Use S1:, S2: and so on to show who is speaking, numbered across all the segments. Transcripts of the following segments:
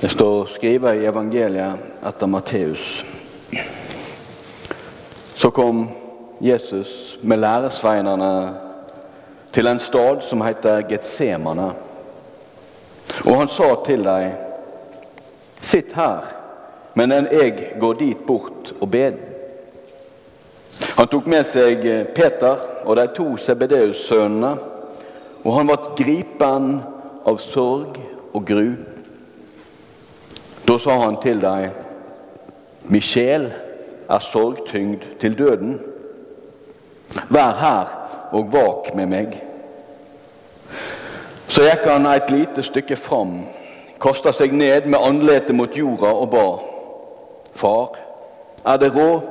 S1: Det står skrevet i evangeliet etter Matteus. Så kom Jesus med læresveinene til en stad som heter Getsemane. Og han sa til dem, sitt her, men jeg går dit bort og bed. Han tok med seg Peter og de to Sebedeus-sønnene, og han ble gripen av sorg og gru. Da sa han til dem, min sjel er sorgtyngd til døden. Vær her og vak med meg. Så gikk han et lite stykke fram, kasta seg ned med andletet mot jorda og ba. Far, er det råd,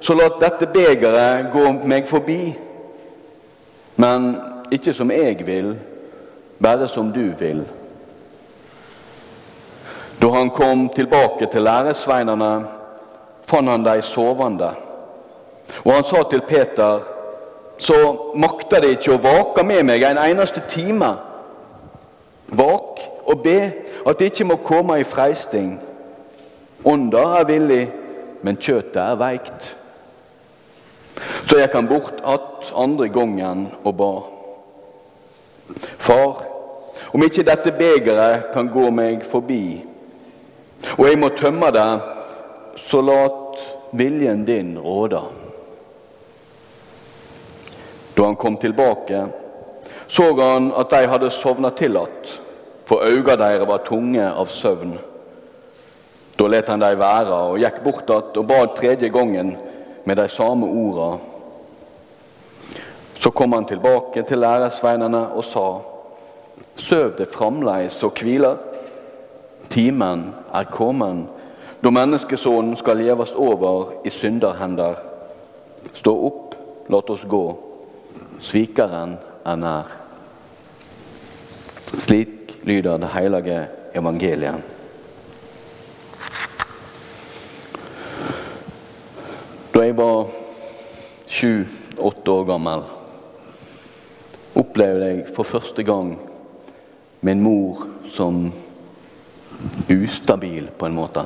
S1: så la dette begeret gå meg forbi. Men ikke som jeg vil, bare som du vil. Da han kom tilbake til læresveinene, fant han dem sovende. Og han sa til Peter, så makter de ikke å vake med meg en eneste time. Vak og be at de ikke må komme i freisting. Ånda er villig, men kjøttet er veikt. Så jeg kan bort att andre gangen og ba. Far, om ikke dette begeret kan gå meg forbi, og jeg må tømme det, så lat viljen din råde. Da han kom tilbake, så han at de hadde sovna til att, for øynene deres var tunge av søvn. Da let han dem være og gikk bort att og bad tredje gangen med de samme orda. Så kom han tilbake til læresveinene og sa:" Søv det framleis og hviler. Timen er kommet da menneskesonen skal leves over i synderhender. Stå opp, lat oss gå. Svikeren er nær. Slik lyder det hellige evangeliet. Da jeg var sju-åtte år gammel, opplevde jeg for første gang min mor som ustabil, på en måte.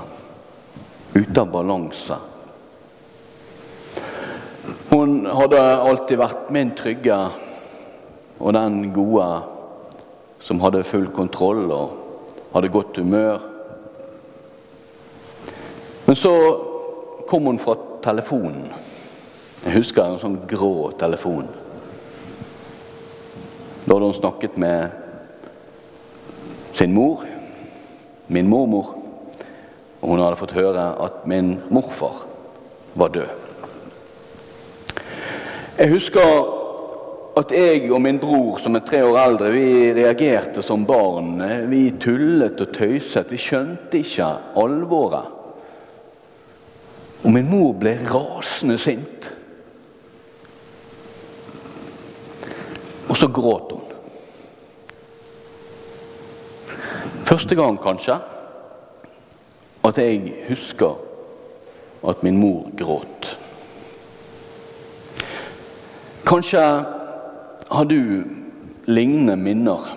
S1: Ute av balanse. Hun hadde alltid vært min trygge og den gode som hadde full kontroll og hadde godt humør. Men så kom hun fra telefonen. Jeg husker en sånn grå telefon. Da hadde hun snakket med sin mor, min mormor, og hun hadde fått høre at min morfar var død. Jeg husker at jeg og min bror, som er tre år eldre, vi reagerte som barn. Vi tullet og tøyset. Vi skjønte ikke alvoret. Og min mor ble rasende sint. Og så gråt hun. Første gang, kanskje, at jeg husker at min mor gråt. Kanskje har du lignende minner.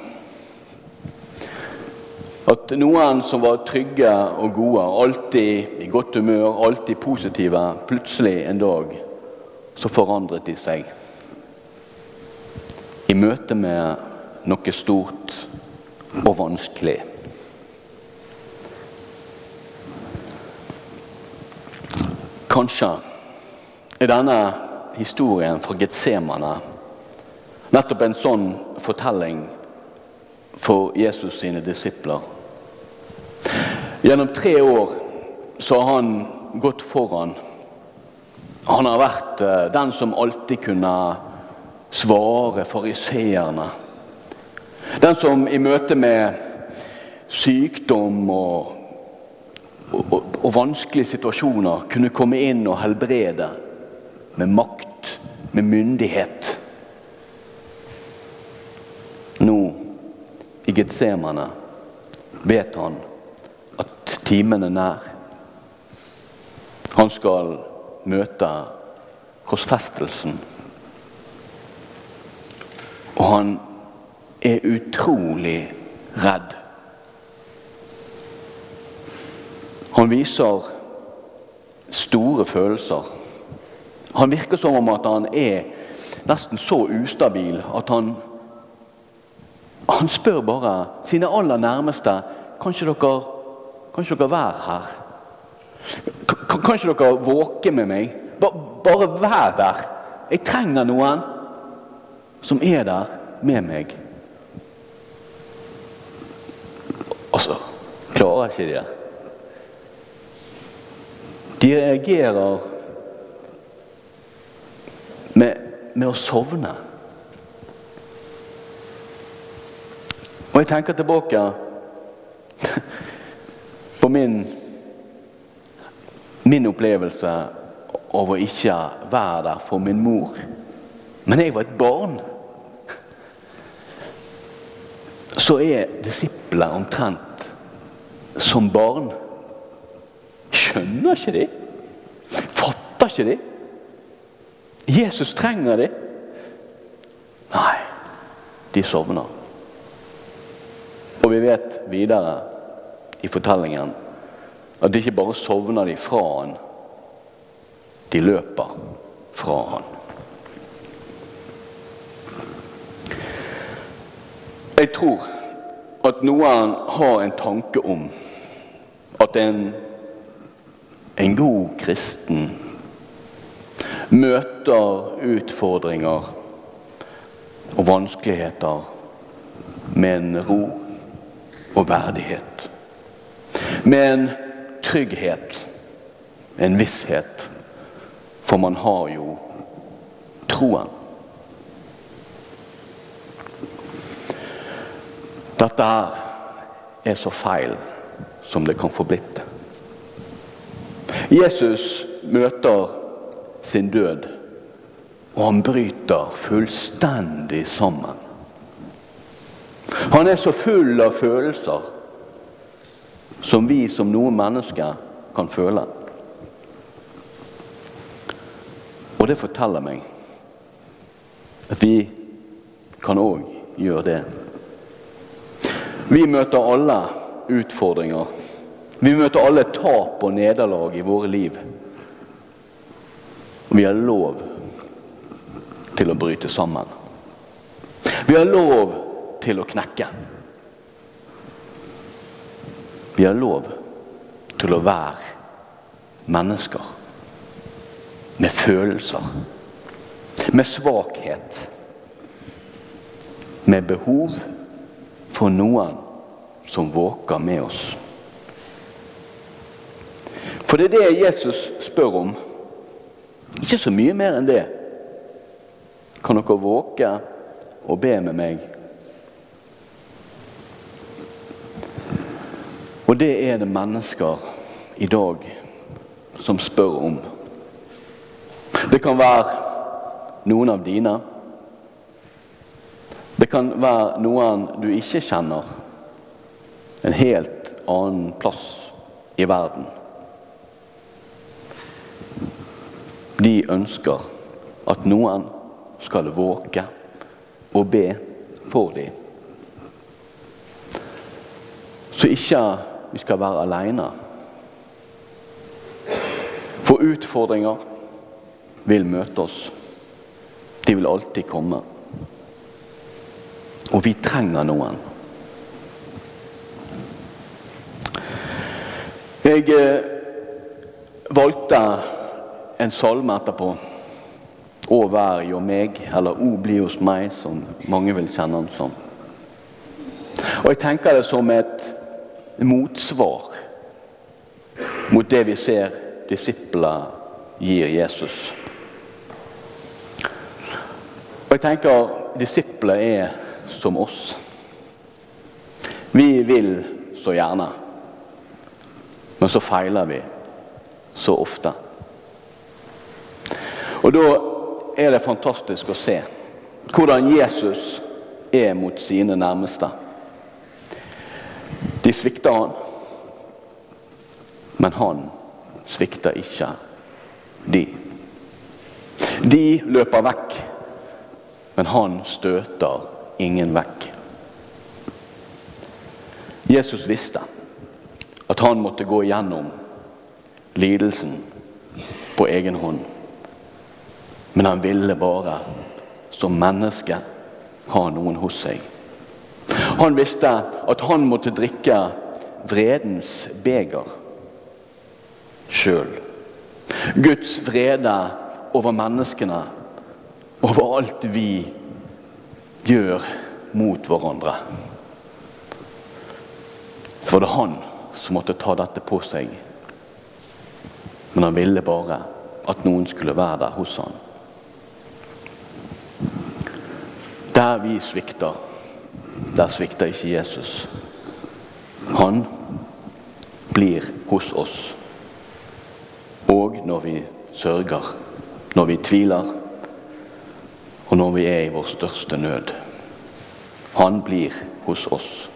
S1: At noen som var trygge og gode, alltid i godt humør, alltid positive, plutselig en dag så forandret de seg. I møte med noe stort og vanskelig. Kanskje er denne historien fra Getsemane nettopp en sånn fortelling for Jesus sine disipler. Gjennom tre år så har han gått foran. Han har vært eh, den som alltid kunne svare fariseerne. Den som i møte med sykdom og, og, og, vanskelige situasjoner kunne komme inn og helbrede med makt, med myndighet. Nå, i Getsemane, vet han at timen er nær. Han skal møte korsfestelsen. Og han er utrolig redd. Han viser store følelser. Han virker som om at han er nesten så ustabil at han Han spør bare sine aller nærmeste kan ikke dere, kan ikke dere være her. Kan, ikke dere våke med meg? Ba, bare vær der. Jeg trenger noen som er der med meg. Og så klarer ikke de det. De reagerer med, med å sovne. Og jeg tenker tilbake på min, min opplevelse av å ikke være der for min mor. Men jeg var et barn. Så er disipler omtrent som barn. Skjønner ikke de? Fatter ikke de? Jesus trenger de. Nei, de sovner. Og vi vet videre i fortellingen at ikke bare sovner de fra han, de løper fra han. Jeg tror at noen har en tanke om at en, en god kristen møter utfordringer og vanskeligheter med en ro og verdighet. Med en trygghet, en visshet. For man har jo troen. Dette er så feil som det kan få blitt. Jesus møter sin død, og han bryter fullstendig sammen. Han er så full av følelser som vi som noen mennesker kan føle. Og det forteller meg at vi kan òg gjøre det. Vi møter alle utfordringer. Vi møter alle tap og nederlag i våre liv. Og vi har lov til å bryte sammen. Vi har lov til å knekke. Vi har lov til å være mennesker med følelser, med svakhet, med behov for noen som våker med oss. For det er det Jesus spør om. Ikke så mye mer enn det. Kan dere våke og be med meg Og det er det mennesker i dag som spør om. Det kan være noen av dine. Det kan være noen du ikke kjenner. En helt annen plass i verden. De ønsker at noen skal våke og be for dem. Så ikke vi skal være alene. For utfordringer vil møte oss. De vil alltid komme. Og vi trenger noen. Jeg eh, valgte en salme etterpå. Å vær jo meg, eller O bli hos meg, som mange vil kjenne han som. Og jeg tenker det som et motsvar mot det vi ser disipler gir Jesus. Og jeg tenker disipler er som oss. Vi vil så gjerne, men så feiler vi så ofte. Og da er det fantastisk å se hvordan Jesus er mot sine nærmeste. De svikter han. Men han svikter ikke de. De løper vekk, men han støter ingen vekk. Jesus visste at han måtte gå igjennom lidelsen på egen hånd. Men han ville bare, som menneske, ha noen hos seg. Han visste at han måtte drikke vredens beger sjøl. Guds vrede over menneskene, over alt vi gjør mot hverandre. Så var det han som måtte ta dette på seg. Men han ville bare at noen skulle være der hos han. Der vi svikter, der svikter ikke Jesus. Han blir hos oss. Og når vi sørger, når vi tviler, og når vi er i vår største nød. Han blir hos oss.